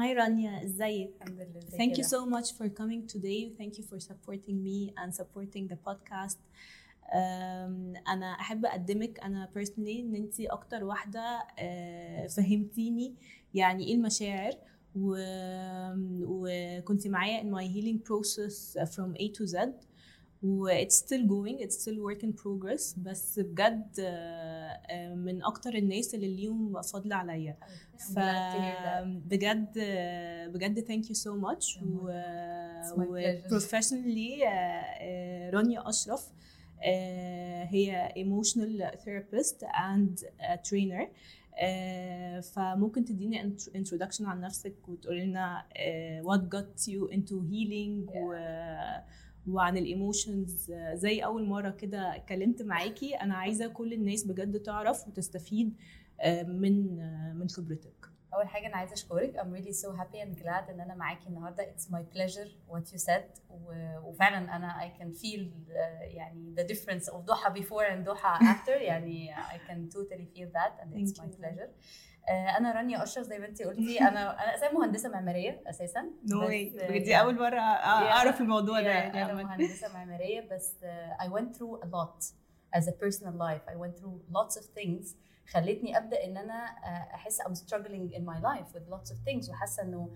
Hi Rania, ازيك؟ الحمد لله ازيك Thank you يا so much for coming today. Thank you for supporting me and supporting the podcast. Um, أنا أحب أقدمك أنا personally إن أنت أكتر واحدة uh, فهمتيني يعني إيه المشاعر و... وكنت معايا in my healing process from A to Z و it's still going it's still work in progress بس بجد uh, uh, من أكتر الناس اللي ليهم فضل عليا. فبجد بجد thank you so much Yeah, و, professionally آه، آه، رانيا أشرف آه، هي emotional therapist and trainer آه، فممكن تديني int- introduction عن نفسك وتقولي لنا آه، what got you into healing و وعن الإيموشنز زي أول مرة كده اتكلمت معاكي أنا عايزة كل الناس بجد تعرف وتستفيد آه، من آه، من خبرتك. أول حاجة أنا عايزة أشكرك. I'm really so happy and glad إن أنا معاكي النهارده. It's my pleasure what you said. و... وفعلا أنا I can feel uh, يعني the difference of دوحه before and دوحه after. يعني I can totally feel that and it's my pleasure. آه، أنا رانيا أشرف زي ما انت قلتي. أنا أنا أساسا مهندسة معمارية أساسا نو آه، دي أول مرة أعرف الموضوع ده يعني أنا. مهندسة معمارية بس uh, I went through a lot as a personal life. I went through lots of things خلتني أبدأ إن أنا أحس I'm struggling in my life with lots of things. وحاسة إنه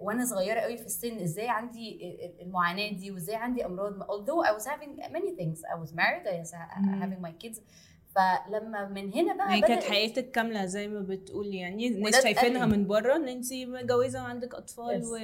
وأنا صغيرة قوي في السن إزاي عندي المعاناة دي وإزاي عندي أمراض. Although I was having many things. I was married. I was مم. having my kids. فلما من هنا بقى هي كانت بدأت- حياتك كاملة زي ما بتقولي يعني الناس شايفينها. من بره إن انت متجوزة وعندك أطفال Yes.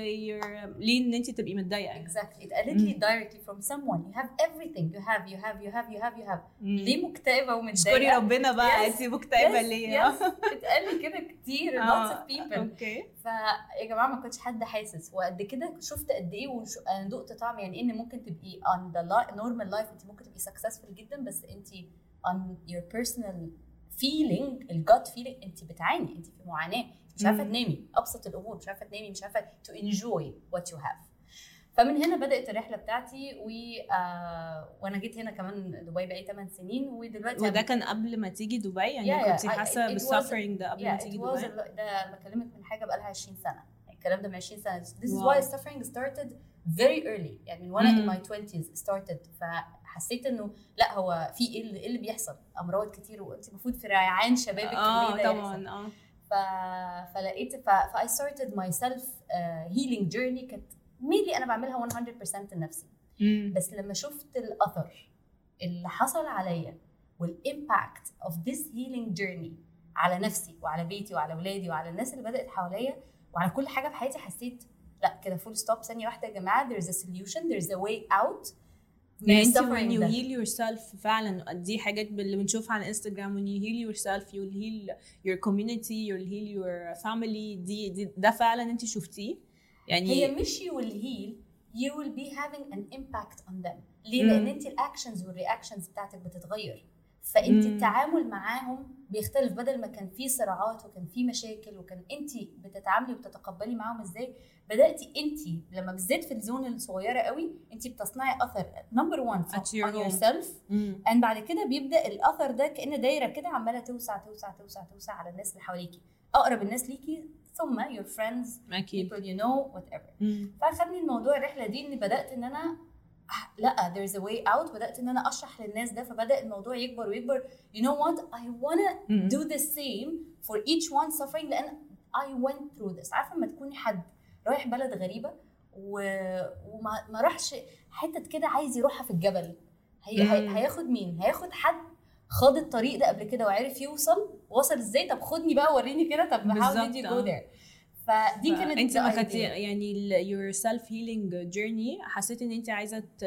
ليه إن انت تبقي متضايقة يعني؟ Exactly. اتقالت لي directly from someone. You have everything. You have you have you have you have you have. مم. ليه مكتئبة ومتضايقة؟ اشكري ربنا بقى Yes. انت مكتئبة Yes, ليه؟ Yes. اتقال لي كده كتير. Lots آه، of people. أوكي. فيا جماعة ما كنتش حد حاسس. وقد كده شفت قد إيه وش... أنا دقت طعم يعني إن ممكن تبقي on the normal life. انت ممكن تبقي successful جدا بس انت on your personal feeling الجت feeling انت بتعاني انت في معاناة مش عارفة. تنامي أبسط الأمور مش عارفة تنامي مش عارفة to enjoy what you have فمن هنا بدأت الرحلة بتاعتي و آه وأنا جيت هنا كمان دبي بقالي 8 سنين ودلوقتي وده كان قبل ما تيجي دبي يعني Yeah, yeah. كنت حاسة بالسفرنج ده قبل ما yeah, تيجي it was دبي ده أنا بكلمك من حاجة بقالها 20 سنة الكلام ده من 20 سنة. This is why suffering started very early. يعني من وأنا مم. in my 20s started. فحسيت إنه لا هو في إيه اللي, إيه اللي بيحصل؟ أمراض كتير وانت المفروض في ريعان شبابك آه؟ طبعا آه. ف... فلقيت ف... ف I started my self uh, healing journey. كانت mainly أنا بعملها 100% لنفسي. بس لما شفت الأثر اللي حصل عليا وال impact of this healing journey على نفسي وعلى بيتي وعلى اولادي وعلى الناس اللي بدأت حواليا وعلى كل حاجة في حياتي حسيت لا كده full stop ثانية واحدة يا جماعة there's a solution there's a way out يعني انت when you heal yourself فعلا دي حاجات اللي بنشوفها على انستغرام when you heal yourself you'll heal your community you'll heal your family. دي, دي ده فعلا انت شفتيه؟ يعني هي مش you will heal you will be having an impact on them. ليه؟ لأن انت ال actions وال reactions بتاعتك بتتغير. فانت. التعامل معاهم بيختلف بدل ما كان في صراعات وكان في مشاكل وكان انت بتتعاملي وبتتقبلي معاهم إزاي بداتي انت لما بالذات في ال zone الصغيرة قوي انت بتصنعي أثر number 1 at your own home. yourself مم. and بعد كده بيبدأ الأثر ده كأن دايرة كده عمالة توسع توسع توسع توسع على الناس اللي حواليكي أقرب الناس ليكي ثم your friends أكيد people you know whatever. فاخدني الموضوع الرحلة دي إني بدأت إن أنا لا there's a way out. بدأت إن أنا أشرح للناس ده فبدأ الموضوع يكبر ويكبر. You know what? I wanna do the same for each one suffering لأن I went through this. عارفة لما تكوني حد رايح بلد غريبة و... وما ما راحش حتة كده عايز يروحها في الجبل. هي... هي... هياخد مين؟ هياخد حد خاض الطريق ده قبل كده وعرف يوصل؟ وصل إزاي؟ طب خدني بقى وريني كده. طب how did you go آه. there فدي كانت انت كانت يعني your self healing journey حسيت ان انت عايزة ت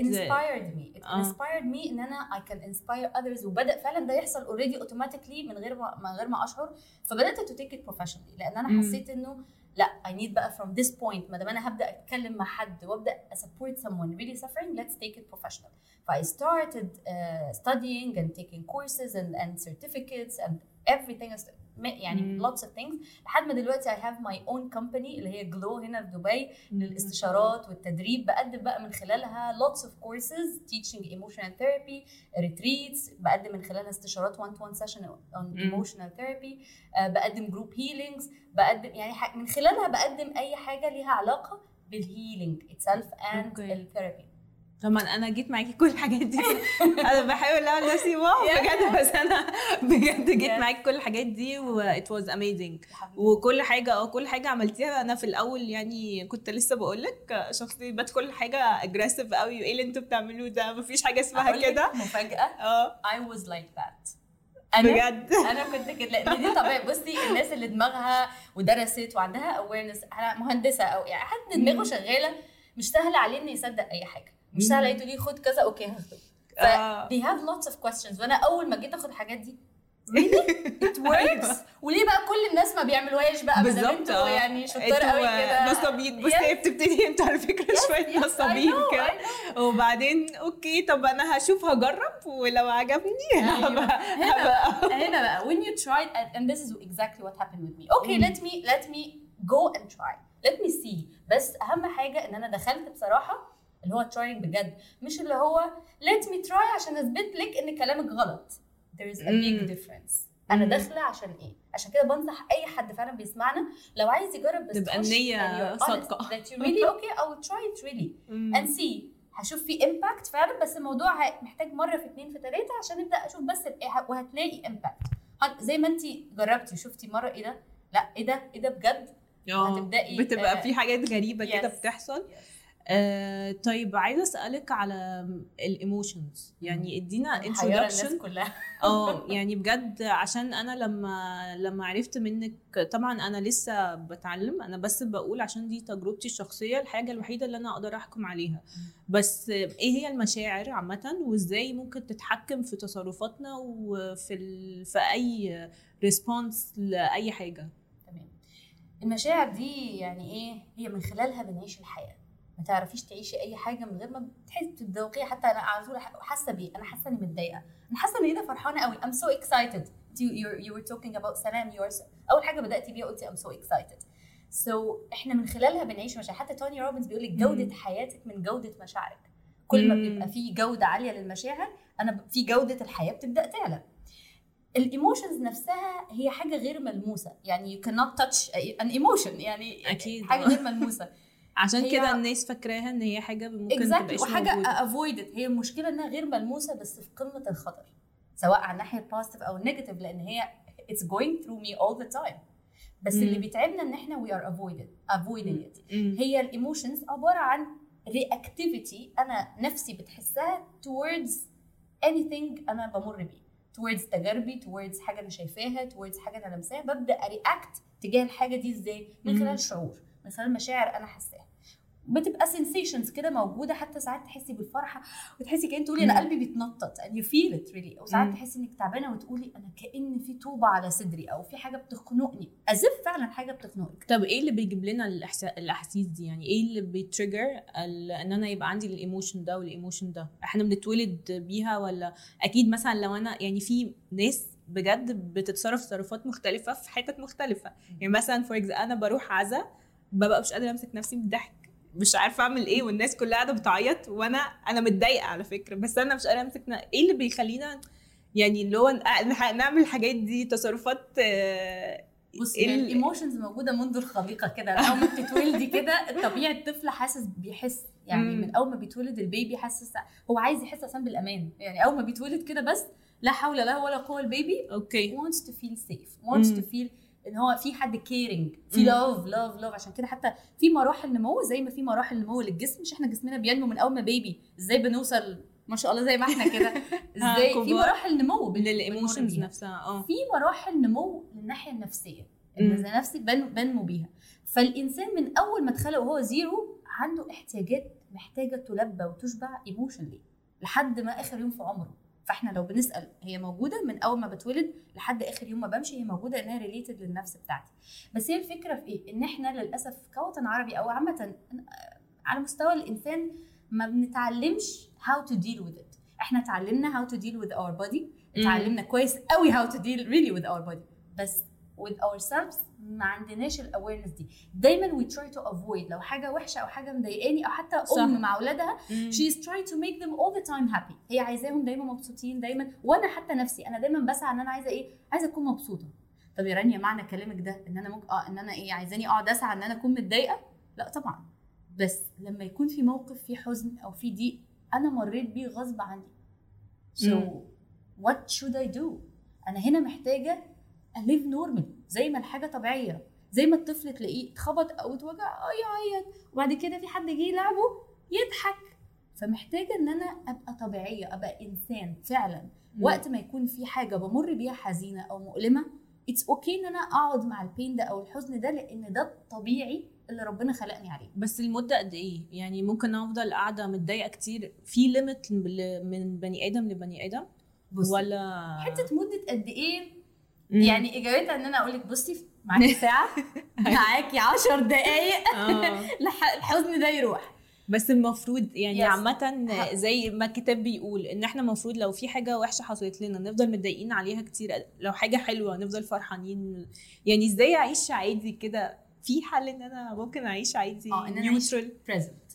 inspired me inspired me ان أنا I can inspire others وبدأ فعلا ده يحصل already automatically من غير ما من غير ما أشعر. فبدأت to take it professionally لأن أنا حسيت إنه لا I need بقى from this point ما دام أنا هبدأ أتكلم مع حد وأبدأ ا support someone really suffering let's take it professional ف I started studying and taking courses and and certificates and everything يعني lots of things. لحد ما دلوقتي I have my own company اللي هي جلو هنا في دبي للاستشارات والتدريب. بقدم بقى من خلالها lots of courses teaching emotional therapy retreats. بقدم من خلالها استشارات one to one session on emotional therapy. آه، بقدم group healings. بقدم يعني من خلالها بقدم أي حاجة ليها علاقة بال healing itself and أوكي. ال therapy طبعا أنا جيت معاكي كل الحاجات دي. أنا بحاول اعمل نفسي wow. بجد بس أنا بجد جيت. معاكي كل الحاجات دي و it was amazing. وكل حاجة آه كل حاجة عملتيها. أنا في الأول يعني كنت لسه بقول لك شخصيتي بقت كل حاجة aggressive قوي وايه اللي أنتوا بتعملوه ده؟ مفيش حاجة اسمها كده. مفاجأة. آه. I was like that. أنا بجد. أنا كنت كده. لأن دي طبيعي بصي الناس اللي دماغها ودرست وعندها awareness أنا مهندسة أو يعني حد دماغه. شغالة مش سهل عليه إنه يصدق أي حاجة. مش سهل تقول لي خد كذا؟ أوكي هاخده ف آه. they have lots of questions. وأنا أول ما جيت آخد الحاجات دي works. أيوة. وليه بقى كل الناس ما بيعملوهاش بقى؟ بالظبط آه. يعني شطار قوي كده. نصابين. Yes. هي بتبتدي أنتوا على فكرة شوية نصابين كده. وبعدين أوكي طب أنا هشوف هجرب ولو عجبني أيوة. هبقى هنا هبقى هنا بقى. When you try and- this is exactly what happened with me. Okay let me let me go and try. Let me see. بس أهم حاجة إن أنا دخلت بصراحة اللي هو trying بجد. مش اللي هو let me try عشان اثبت لك إن كلامك غلط. There is a big difference. أنا. داخلة عشان إيه؟ عشان كده بنصح أي حد فعلا بيسمعنا. لو عايز يجرب بس تبقى honest صادقة. that you really okay I will try it really. and see هشوف في impact فعلا بس الموضوع محتاج مرة في اتنين في تلاتة عشان ابدا أشوف بس الإيه- وهتلاقي impact زي ما انت جربتي وشفتي مرة إيه ده؟ لا إيه ده؟ إيه ده بجد؟ آه هتبدأي، بتبقى آه، في حاجات غريبة كده yes. آه طيب عايزة أسألك على ال emotions يعني ادينا introduction كلها. آه يعني بجد عشان أنا لما لما عرفت منك طبعا أنا لسه بتعلم أنا بس بقول عشان دي تجربتي الشخصية الحاجة الوحيدة اللي أنا أقدر أحكم عليها. بس إيه هي المشاعر عامة؟ وإزاي ممكن تتحكم في تصرفاتنا وفي ال... في أي response لأي حاجة؟ تمام. المشاعر دي يعني إيه؟ هي من خلالها بنعيش الحياة. ما تعرفيش تعيشي أي حاجة من غير ما بتحسي تتذوقيها حتى أنا على طول حاسة بيه أنا حاسة إني متضايقة. أنا حاسة إني ده فرحانة قوي I'm so excited. You, you, were talking about سلام you are so... أول حاجة بدأتي بيها قلتي I'm so excited. So إحنا من خلالها بنعيش مشاعر. حتى توني روبنز بيقول لك جودة. حياتك من جودة مشاعرك. كل ما. بيبقى في جودة عالية للمشاعر أنا في جودة الحياة بتبدأ تعلى. ال emotions نفسها هي حاجة غير ملموسة. يعني you cannot touch an emotion. يعني أكيد. حاجة غير ملموسة. عشان كده الناس فاكراها إن هي حاجة ممكن exactly. تبقاش وحاجة avoided. هي المشكلة إنها غير ملموسة بس في قمة الخطر. سواء على الناحية ال positive أو ال negative لأن هي it's going through me all the time. بس مم. اللي بيتعبنا إن إحنا are avoided avoiding it. مم. هي ال emotions عبارة عن reactivity أنا نفسي بتحسها towards anything أنا بمر بيه. towards تجاربي towards حاجة أنا شايفاها towards حاجة أنا لمساها ببدأ ارياكت تجاه الحاجة دي إزاي؟ من. خلال شعور من خلال مشاعر أنا حاساها. بتبقى sensations كده موجودة حتى ساعات تحسي بالفرحة وتحسي كأن تقولي أنا. قلبي بيتنطط and you feel it really. أو ساعات مم. تحسي إنك تعبانة وتقولي أنا كأن في طوبة على صدري أو في حاجة بتخنقني. ازف فعلا حاجة بتخنقك. طب إيه اللي بيجيب لنا الأحاسيس دي؟ يعني إيه اللي بي trigger إن أنا يبقى عندي ال emotion ده وال emotion ده؟ إحنا بنتولد بيها ولا أكيد مثلا لو أنا يعني في ناس بجد بتتصرف تصرفات مختلفة في حتت مختلفة. يعني مثلا for أنا بروح عزا ببقى مش قادرة أمسك نفسي من الضحك. مش عارفة أعمل إيه والناس كلها قاعدة بتعيط وأنا أنا متضايقة على فكرة. بس أنا مش قادرة أمسك إيه اللي بيخلينا يعني اللي هو نعمل الحاجات دي تصرفات بصي ال- ال emotions موجودة منذ الخليقة كده. أول ما بتتولدي كده طبيعي الطفل حاسس بيحس. يعني مم. من أول ما بيتولد ال baby حاسس هو عايز يحس أصلا بالأمان. يعني أول ما بيتولد كده بس لا حول له ولا قوة ال baby. أوكي. Wants to feel safe. Wants مم. to feel إن هو في حد caring في. love love love عشان كده حتى في مراحل نمو زي ما في مراحل نمو للجسم مش إحنا جسمنا بينمو من أول ما baby إزاي بنوصل؟ ما شاء الله زي ما إحنا كده. إزاي؟ في. مراحل نمو لل emotions. نفسها آه. في مراحل نمو للناحية النفسية النفسي بن بنمو بيها. فالإنسان من أول ما اتخلق وهو zero عنده احتياجات محتاجة تلبى وتشبع emotionally لحد ما آخر يوم في عمره. فاحنا لو بنسأل هي موجودة من أول ما بتولد لحد آخر يوم ما بمشي هي موجودة إنها related للنفس بتاعتي. بس هي الفكرة في إيه؟ إن إحنا للأسف كوطن عربي أو عامة على مستوى الإنسان ما بنتعلمش how to deal with it. إحنا اتعلمنا how to deal with our body اتعلمنا كويس قوي how to deal really with our body. بس with ourselves ما عندناش ال awareness دي. دايما we try to avoid. لو حاجة وحشة أو حاجة مضايقاني أو حتى صح. ام مع أولادها she is trying to make them all the time happy. هي عايزاهم دايما مبسوطين دايما. وأنا حتى نفسي أنا دايما بسعى إن أنا عايزة إيه؟ عايزة أكون مبسوطة. طب يا رانيا معنى كلامك ده إن أنا ممكن آه إن أنا إيه؟ عايزاني أقعد أسعى إن أنا أكون متضايقة؟ لا طبعا. بس لما يكون في موقف فيه حزن أو فيه ضيق أنا مريت بيه غصب عني. so مم. what should I do? أنا هنا محتاجة live normally زي ما الحاجة طبيعية زي ما الطفل تلاقيه اتخبط أو اتوجع آه يعيط وبعد كده في حد جه يلعبه يضحك فمحتاجة إن أنا أبقى طبيعية أبقى إنسان فعلا. وقت ما يكون في حاجة بمر بيها حزينة أو مؤلمة It's okay إن أنا أقعد مع ال pain ده أو الحزن ده لأن ده الطبيعي اللي ربنا خلقني عليه بس المدة قد إيه؟ يعني ممكن أفضل قاعدة متضايقة كتير في limit من بني آدم لبني آدم بصي ولا حتة مدة قد إيه. يعني إجابتها إن أنا أقول لك بصي معاكي ساعة معاكي 10 دقائق. لح- الحزن ده يروح. بس المفروض يعني Yes. عامة زي ما الكتاب بيقول إن إحنا المفروض لو في حاجة وحشة حصلت لنا نفضل متضايقين عليها كتير. لو حاجة حلوة نفضل فرحانين. يعني إزاي أعيش عادي كده؟ في حل إن أنا ممكن أعيش عادي آه إن أنا نيوترال Present،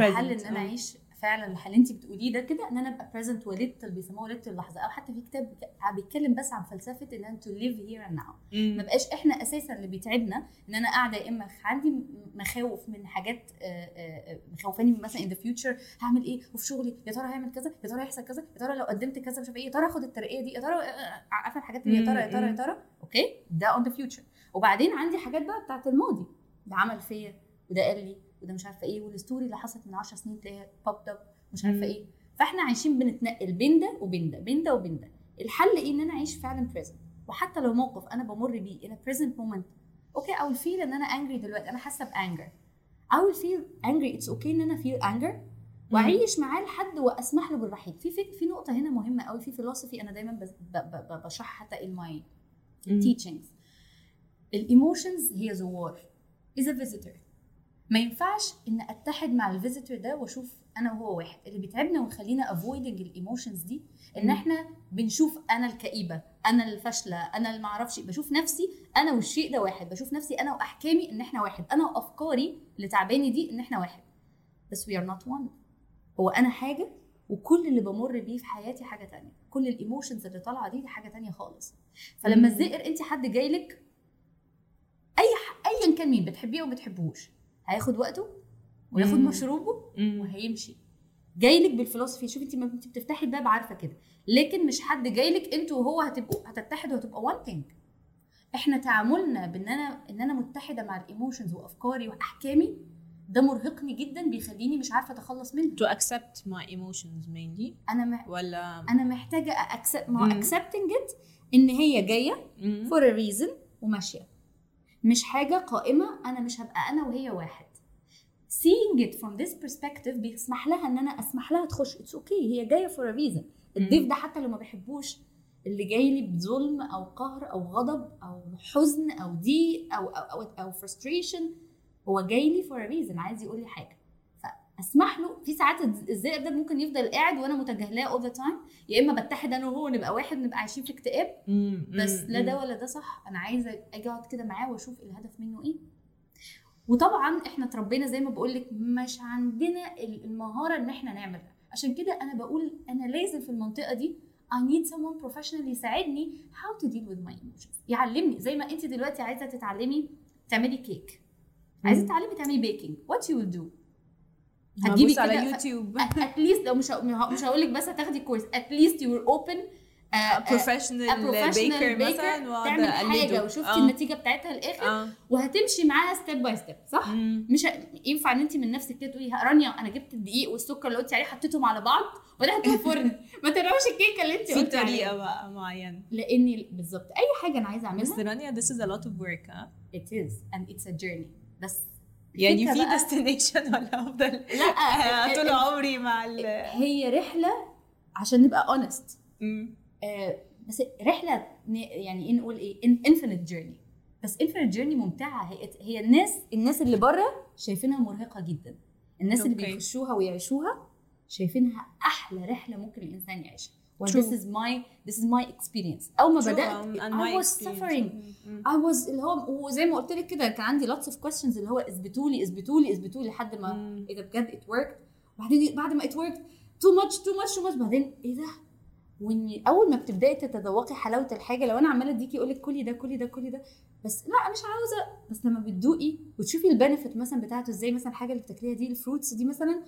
الحل إن أنا آه. أعيش فعلا اللي انت بتقوليه ده كده إن أنا أبقى present ولدت اللي بيسموه ولدت اللحظة أو حتى في كتاب بيتكلم بس عن فلسفة إن انت to live here and now. ما بقاش إحنا أساسا اللي بيتعبنا إن أنا قاعدة يا إما عندي مخاوف من حاجات آه، آه، آه، مخوفاني مثلا in the future هعمل إيه؟ وفي شغلي يا ترى هعمل كذا؟ يا ترى هيحصل كذا؟ يا ترى لو قدمت كذا مش عارفه إيه؟ يا ترى اخد الترقية دي؟ يا ترى عارفة الحاجات اللي يا ترى يا ترى يا ترى؟ Okay؟ ده on the future. وبعدين عندي حاجات بقى بتاعت الماضي. ده عمل فيا وده قال لي وده مش عارفة إيه وال story اللي حصلت من 10 سنين تلاقيها popped up مش عارفة. إيه. فاحنا عايشين بنتنقل بين ده وبين ده بين ده وبين ده. الحل إيه؟ ان أنا اعيش فعلا present. وحتى لو موقف أنا بمر بيه a present moment okay أو feel ان أنا angry دلوقتي. أنا حاسة ب anger will feel angry. It's okay ان أنا feel anger. واعيش معاه لحد واسمح له بالرحيل. في في, في نقطة هنا مهمة قوي في philosophy أنا دايما بشرحها حتى in my teachings. ال emotions هي زوار is a visitor. ما ينفعش إن أتحد مع ال visitor ده وأشوف أنا وهو واحد اللي بيتعبنا ويخلينا avoiding ال emotions دي إن. إحنا بنشوف أنا الكئيبة أنا الفاشلة أنا اللي معرفش. بشوف نفسي أنا والشيء ده واحد بشوف نفسي أنا وأحكامي إن إحنا واحد أنا وأفكاري اللي تعباني دي إن إحنا واحد بس we are not one هو أنا حاجة وكل اللي بمر بيه في حياتي حاجة تانية كل ال emotions اللي طالعة دي, دي حاجة تانية خالص فلما. الزائر أنت حد جاي لك أي ح- ايا كان مين بتحبيه أو بتحبوش هياخد وقته وياخد. مشروبه. وهيمشي. جاي لك بالفلسفة. شوفي انت ما انت بتفتحي الباب عارفة كده. لكن مش حد جاي لك أنتوا وهو هتبقوا هتتحدوا هتبقى one thing إحنا تعاملنا بان أنا إن أنا متحدة مع ال emotions وأفكاري وأحكامي ده مرهقني جدا بيخليني مش عارفة أتخلص منه. To accept my emotions mainly أنا مح... ولا أنا محتاجة accept ما accepting it إن هي جاية for a reason وماشية. مش حاجة قائمة أنا مش هبقى أنا وهي واحد. Seeing it from this perspective بيسمح لها إن أنا أسمح لها تخش. It's okay okay. هي جاية a reason. الضيف ده حتى لو ما بحبوش اللي جاي لي بظلم أو قهر أو غضب أو حزن أو ضيق أو أو أو, أو frustration هو جاي لي a reason عايز يقول لي حاجة. فاسمح له في ساعات الزئر ده ممكن يفضل قاعد وأنا متجاهلاه all the time يا إما بتحد أنا وهو نبقى واحد نبقى عايشين في اكتئاب. بس. لا ده ولا ده صح. أنا عايزة أجي أقعد كده معاه وأشوف الهدف منه إيه. وطبعا إحنا اتربينا زي ما بقول لك مش عندنا المهارة إن إحنا نعمل. ده عشان كده أنا بقول أنا لازم في المنطقة دي I need someone professional يساعدني how to deal with my emotions. يعلمني زي ما أنت دلوقتي عايزة تتعلمي تعملي كيك عايزة. تتعلمي تعملي baking what you will do. هتجيبي على يوتيوب. least لو مش مش هقول لك بس هتاخدي course were open uh, uh, professional baker مثلا تعمل حاجة وشفتي آه. النتيجة بتاعتها الآخر آه. وهتمشي معاها step by step صح؟ مم. مش ينفع إن انت من نفسك كده تقولي "ها، رانيا أنا جبت الدقيق والسكر اللي قلتي عليه حطيتهم على بعض وبعدين حطيتهم الفرن ما تقراوش الكيكة اللي انت في قلتي طريقة عليها بقى معينة. لاني بالظبط. أي حاجة أنا عايزة بس أعملها. رانيا this is a lot of work ها؟ It is and it's a journey. بس يعني في destination ولا أفضل؟ لا طول ال- عمري مع ال هي رحلة عشان نبقى مم. آه، بس رحلة يعني إيه نقول إيه infinite journey بس infinite journey ممتعة. هي هي الناس الناس اللي بره شايفينها مرهقة جدا. الناس اللي. بيخشوها ويعيشوها شايفينها أحلى رحلة ممكن الإنسان يعيشها. True. this is my this is my experience أول ما True, بدأت um, I was experience. suffering Mm, mm. I was اللي هو وزي ما قلت لك كده كان عندي lots of questions اللي هو اثبتوا لي اثبتوا لي اثبتوا لي لحد ما مم. إيه ده بجد it worked وبعدين بعد ما it worked too much too much too much بعدين إيه ده وإني أول ما بتبدأي تتذوقي حلاوة الحاجة لو أنا عمالة أديكي أقول لك كلي ده كلي ده كلي ده بس لا مش عاوزة بس لما بتدوقي وتشوفي ال benefit مثلا بتاعته إزاي مثلا الحاجة اللي بتاكليها دي ال fruits دي مثلا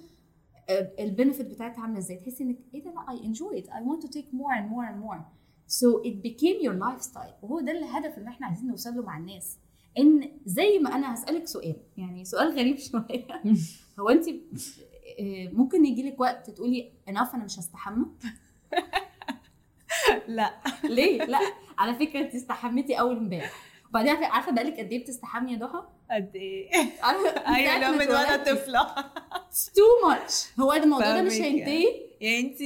ال benefit بتاعتها عاملة إزاي؟ تحسي انك إيه ده؟ لا I enjoy it. I want to take more and more and more. So it became your lifestyle. وهو ده الهدف اللي إحنا عايزين نوصل له مع الناس. إن زي ما أنا هسألك سؤال. يعني سؤال غريب شوية. هو انت ممكن يجي لك وقت تقولي enough أنا مش هستحمى؟ لا. ليه؟ لا. على فكرة انت استحميتي أول امبارح. وبعدين عارفة بقالك قد إيه بتستحمي يا ضحى؟ قد إيه؟ أيوه من وأنا. طفلة. Too much. هو الموضوع ده مش هينتهي؟ يعني انت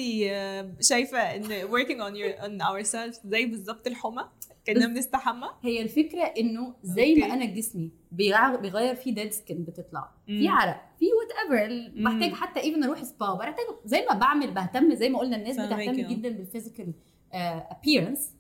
شايفة إن working on your on ourselves زي بالظبط الحمى؟ كنا بنستحمى؟ هي الفكرة إنه زي ما. أنا جسمي بيغ- بيغير فيه dead skin بتطلع. في. عرق في whatever بحتاج حتى even أروح سبا بحتاج زي ما بعمل بهتم زي ما قلنا الناس بتهتم آه. جدا بال physical appearance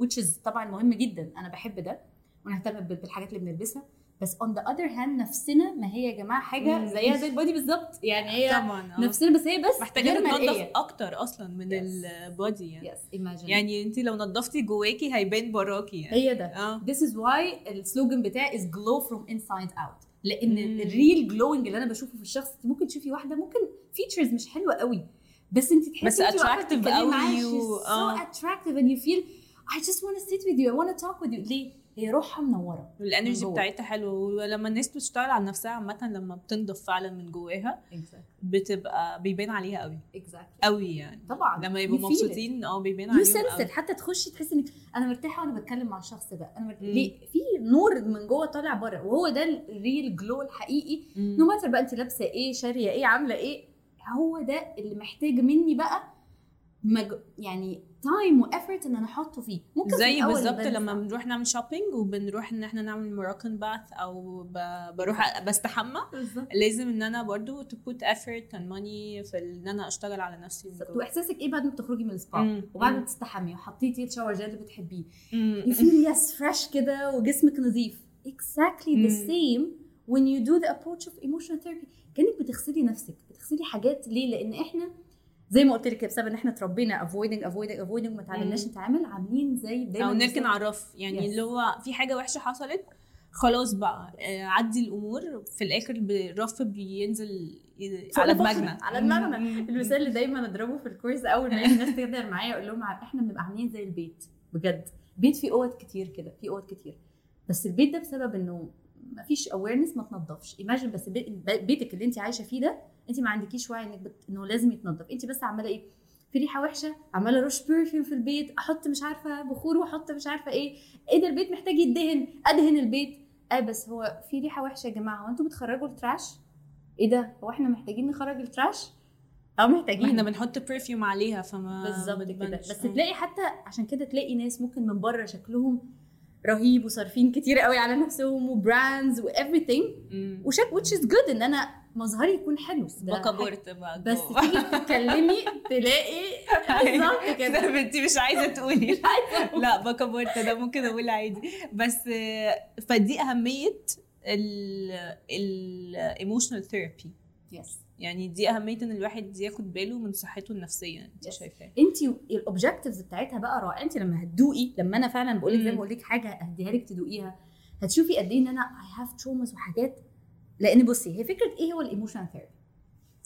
which is طبعا مهم جدا. أنا بحب ده ونهتم بال- بالحاجات اللي بنلبسها. بس on the other hand نفسنا ما هي يا جماعة حاجة. زيها زي ال body بالظبط يعني هي طبعا آه نفسنا بس هي بس محتاجة مرئية. أكتر أصلا من Yes. ال body يعني yes imagine يعني انت لو نظفتي جواكي هيبان براكي يعني هي ده آه This is why ال slogan بتاعي is glow from inside out لأن مم. ال real glowing اللي أنا بشوفه في الشخص ممكن تشوفي واحدة ممكن features مش حلوة قوي بس أنت تحسي بس بتتكلمي قوي و- attractive and you feel I just want to sit with you I want to talk with you ليه؟ هي روحها منورة من وال energy جوه. بتاعتها حلوة ولما الناس بتشتغل على نفسها عامة لما بتنضف فعلا من جواها بتبقى بيبان عليها قوي. Exactly. قوي يعني. طبعا. لما يبقوا. مبسوطين آه بيبان عليهم قوي. حتى تخشي تحسي إنك أنا مرتاحة وأنا بتكلم مع الشخص ده. أنا مرتاحة. ليه؟ في نور من جوه طالع بره وهو ده ال real glow الحقيقي. no matter بقى أنت لابسة إيه شارية إيه عاملة إيه هو ده اللي محتاج مني بقى مج... يعني تايم و effort إن أنا أحطه فيه ممكن في زي الأول بالظبط. لما بنروح نعمل shopping وبنروح إن إحنا نعمل مراكن bath أو ب... بروح بستحمى لازم إن أنا برضو to put effort and money في إن أنا أشتغل على نفسي. وإحساسك إيه بعد ما تخرجي من السبا. وبعد ما. تستحمي وحطيتي ال shower gel اللي بتحبيه feel yes fresh كده وجسمك نظيف exactly the مم. same when you do the approach of emotional therapy كأنك بتغسلي نفسك بتغسلي حاجات ليه لأن إحنا زي ما قلت لك بسبب إن إحنا اتربينا avoiding avoiding وما اتعلمناش مم. نتعامل عاملين زي دايما أو نركن الرف. يعني Yes. اللي هو في حاجة وحشة حصلت خلاص بقى آه، عدي الأمور. في الآخر الرف بينزل على دماغنا، على دماغنا. المثال اللي دايما أضربه في الكورس أول ما الناس تقدر معايا أقول لهم إحنا بنبقى عاملين زي البيت. بجد. بيت فيه أوض كتير كده فيه أوض كتير. بس البيت ده بسبب إنه ما فيش awareness ما تنضفش. imagine بس بي- بيتك اللي انت عايشة فيه ده انت ما عندكيش وعي انك بت... انه لازم يتنضف. انت بس عمالة إيه في ريحة وحشة عمالة رش perfume في البيت أحط مش عارفة بخور واحط مش عارفة إيه. إيه ده البيت محتاج يدهن ادهن البيت. آه بس هو في ريحة وحشة يا جماعة. هو أنتوا بتخرجوا ال trash؟ إيه ده؟ هو إحنا محتاجين نخرج ال trash؟ أو ما محتاجين إحنا بنحط perfume عليها فما بالظبط كده. بس. تلاقي حتى عشان كده تلاقي ناس ممكن من بره شكلهم رهيب وصارفين كتير قوي على نفسهم و brands و everything. وشك which is good إن أنا مظهري يكون حلو. ده بورت بقى. بس. تيجي تتكلمي تلاقي بالظبط كده. ده انت مش عايزة تقولي. لا بقى بورت ده ممكن أقول عادي. بس فدي أهمية ال emotional therapy yes يعني دي أهمية إن الواحد ياخد باله من صحته النفسية. انت. شايفاه انت ال objectives بتاعتها بقى رائع انت لما هتدوقي لما أنا فعلا بقول لك زي. ما بقول لك حاجة اهديها لك تدوقيها هتشوفي قد إيه إن أنا I have traumas وحاجات. لأن بصي هي فكرة إيه هو ال emotional therapy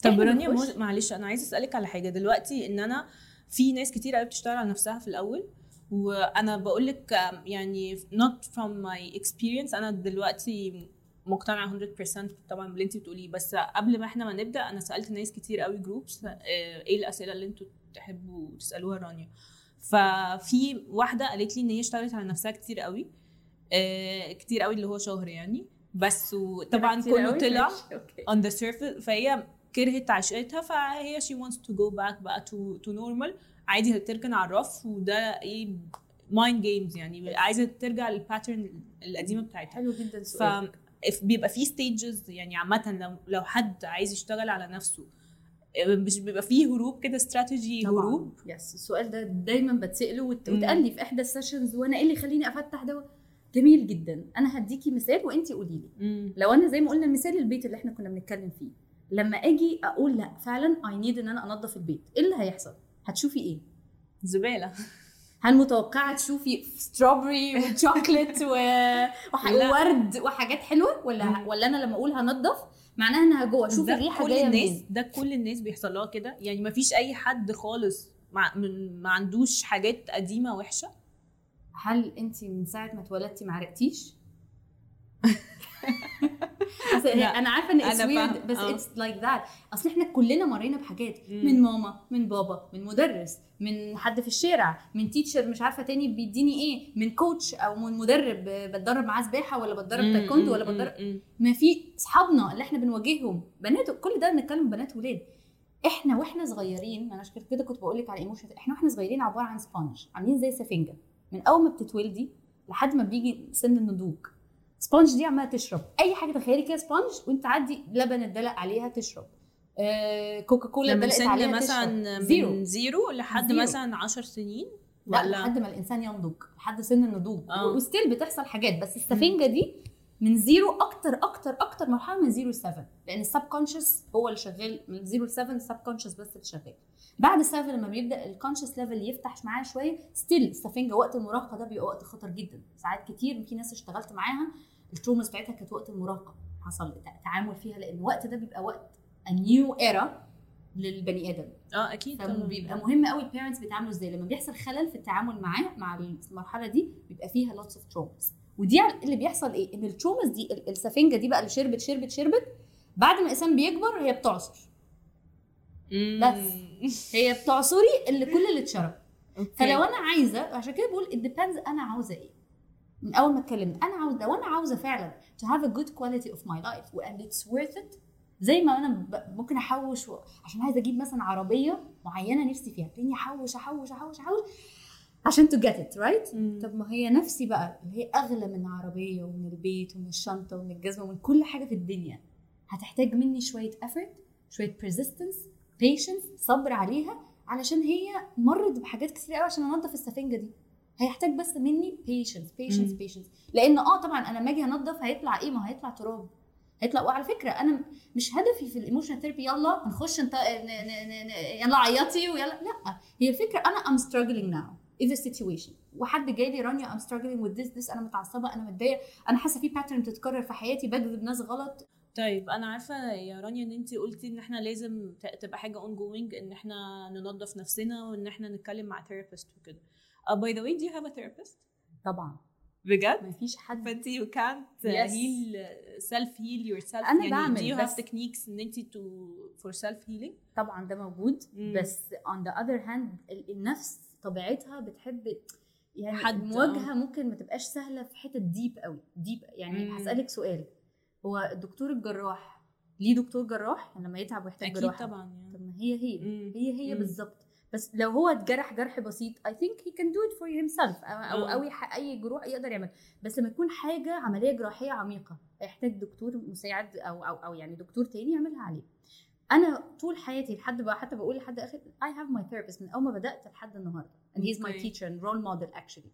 طب رانيا معلش أنا عايزة أسألك على حاجة. دلوقتي إن أنا في ناس كتير قوي بتشتغل على نفسها في الأول وأنا بقول لك يعني not from my experience أنا دلوقتي مقتنعه 100% طبعا باللي انت بتقوليه. بس قبل ما إحنا ما نبدأ أنا سألت ناس كتير قوي groups إيه الأسئلة اللي أنتوا تحبوا تسألوها رانيا؟ ففي واحدة قالت لي إن هي اشتغلت على نفسها كتير قوي آه، كتير قوي اللي هو شهر يعني. بس وطبعا كتير كله؟ طلع on the surface فهي كرهت عشقتها فهي she wants to go back بقى to, to normal. عادي هتركن على الرف وده إيه mind games يعني. عايزة ترجع للباترن القديمة بتاعتها. حلو جدا ف سؤال if بيبقى في stages يعني عامة لو لو حد عايز يشتغل على نفسه مش بيبقى فيه هروب كده استراتيجي هروب؟ yes السؤال ده دايما بتسأله وت-. وتقال لي في إحدى ال sessions وأنا إيه اللي يخليني أفتح ده جميل جدا. أنا هديكي مثال وانت قولي لي. لو أنا زي ما قلنا مثال البيت اللي إحنا كنا بنتكلم فيه. لما أجي أقول لأ فعلا I need إن أنا أنظف البيت. إيه اللي هيحصل؟ هتشوفي إيه؟ زبالة. هل متوقعة تشوفي strawberry و chocolate و... وورد وحاجات حلوة؟ ولا. ولا أنا لما أقول هنضف معناها إنها جوه. أشوف ده الريحة كل الناس ده كل الناس بيحصل لها كده. يعني ما فيش أي حد خالص ما, ما عندوش حاجات قديمة وحشة. هل انت من ساعة ما اتولدتي ما عرقتيش؟ بس أنا عارفة إن it's weird. بس. it's like that أصل إحنا كلنا مرينا بحاجات. من ماما من بابا من مدرس من حد في الشارع من teacher مش عارفة تاني بيديني إيه من coach أو من مدرب بتدرب معاه سباحة ولا بتدرب تايكوندو ولا بتدرب ما في أصحابنا اللي إحنا بنواجههم بنات كل ده بنتكلم بنات ولاد. إحنا وإحنا صغيرين أنا عشان كده كنت بقول لك على emotion إحنا وإحنا صغيرين عبارة عن sponge عاملين زي سفنجة. من أول ما بتتولدي لحد ما بيجي سن النضوج. sponge دي عماله تشرب. أي حاجة تخيلي كده sponge وأنت تعدي لبن اتدلق عليها تشرب. آه كوكا كولا اتدلقت عليها مثلا تشرب. zero من zero. لحد zero. مثلا 10 سنين؟ لا ولا؟ لحد ما الإنسان ينضج لحد سن النضوج. آه. و still بتحصل حاجات بس السفنجة دي من zero أكتر أكتر أكتر مرحلة من zero ل 7 لأن ال subconscious هو اللي شغال من zero ل 7 ال subconscious بس اللي شغال. بعد 7 لما بيبدأ ال conscious level يفتح معاه شوية still السفنجة وقت المراهقة ده بيبقى وقت خطر جدا. ساعات كتير في ناس اشتغلت معاها ال traumas بتاعتها كانت وقت المراهقة. حصل تع- تعامل فيها لأن الوقت ده بيبقى وقت new era للبني آدم. آه أكيد. فبيبقى مهم قوي ال parents بيتعاملوا إزاي. لما بيحصل خلل في التعامل معاه مع المرحلة دي بيبقى فيها lots of traumas. ودي اللي بيحصل إيه إن ال traumas دي ال- السفنجة دي بقى اللي شربت شربت شربت بعد ما الإنسان بيكبر هي بتعصر. بس. هي بتعصري اللي كل اللي اتشرب. فلو أنا عايزة عشان كده بقول depends أنا عاوزة إيه من أول ما اتكلمت أنا عاوزة لو أنا عاوزة فعلا to have a good quality of my life and it's worth it زي ما أنا ممكن أحوش. عشان عايزة أجيب مثلا عربية معينة نفسي فيها تلاقيني أحوش أحوش أحوش أحوش عشان get it right? مم. طب ما هي نفسي بقى اللي هي أغلى من العربية ومن البيت ومن الشنطة ومن الجزمة ومن كل حاجة في الدنيا. هتحتاج مني شوية effort شوية persistence patience صبر عليها علشان هي مرت بحاجات كتير قوي عشان انضف السفنجة دي. هيحتاج بس مني patience مم. patience. لأن آه طبعا أنا لما أجي انضف هيطلع إيه؟ ما هيطلع تراب. هيطلع وعلى فكرة أنا مش هدفي في ال emotional therapy يلا نخش انت يلا عيطي ويلا لأ. هي الفكرة أنا I'm struggling now. Is a situation. وحد جاي لي رانيا I'm struggling with this this أنا متعصبة أنا متضايقة أنا حاسة في pattern بتتكرر في حياتي بجذب ناس غلط. طيب أنا عارفة يا رانيا إن انت قلتي إن إحنا لازم تبقى حاجة ongoing إن إحنا ننظف نفسنا وإن إحنا نتكلم مع therapist وكده. Uh, by the way do you have a therapist طبعا. بجد؟ ما فيش حد. فانت you can't Yes. heal self heal yourself أنا يعني بعمل do you have techniques إن انت to for self healing طبعا ده موجود مم. بس on the other hand ال- النفس طبيعتها بتحب يعني حد، المواجهة ممكن ما تبقاش سهلة في حتة deep قوي deep يعني مم. هسألك سؤال هو الدكتور الجراح ليه دكتور جراح يعني لما يتعب ويحتاج أكيد جراحة طبعا طب يعني ما هي هي مم. هي هي. بالظبط بس لو هو اتجرح جرح بسيط I think he can do it for himself أو أو, آه. أي جروح يقدر يعمل بس لما يكون حاجة عملية جراحية عميقة هيحتاج دكتور مساعد أو أو أو يعني دكتور تاني يعملها عليه أنا طول حياتي لحد بقى حتى بقول لحد آخر I have my therapist من أول ما بدأت لحد النهارده. And he's my teacher and role model actually.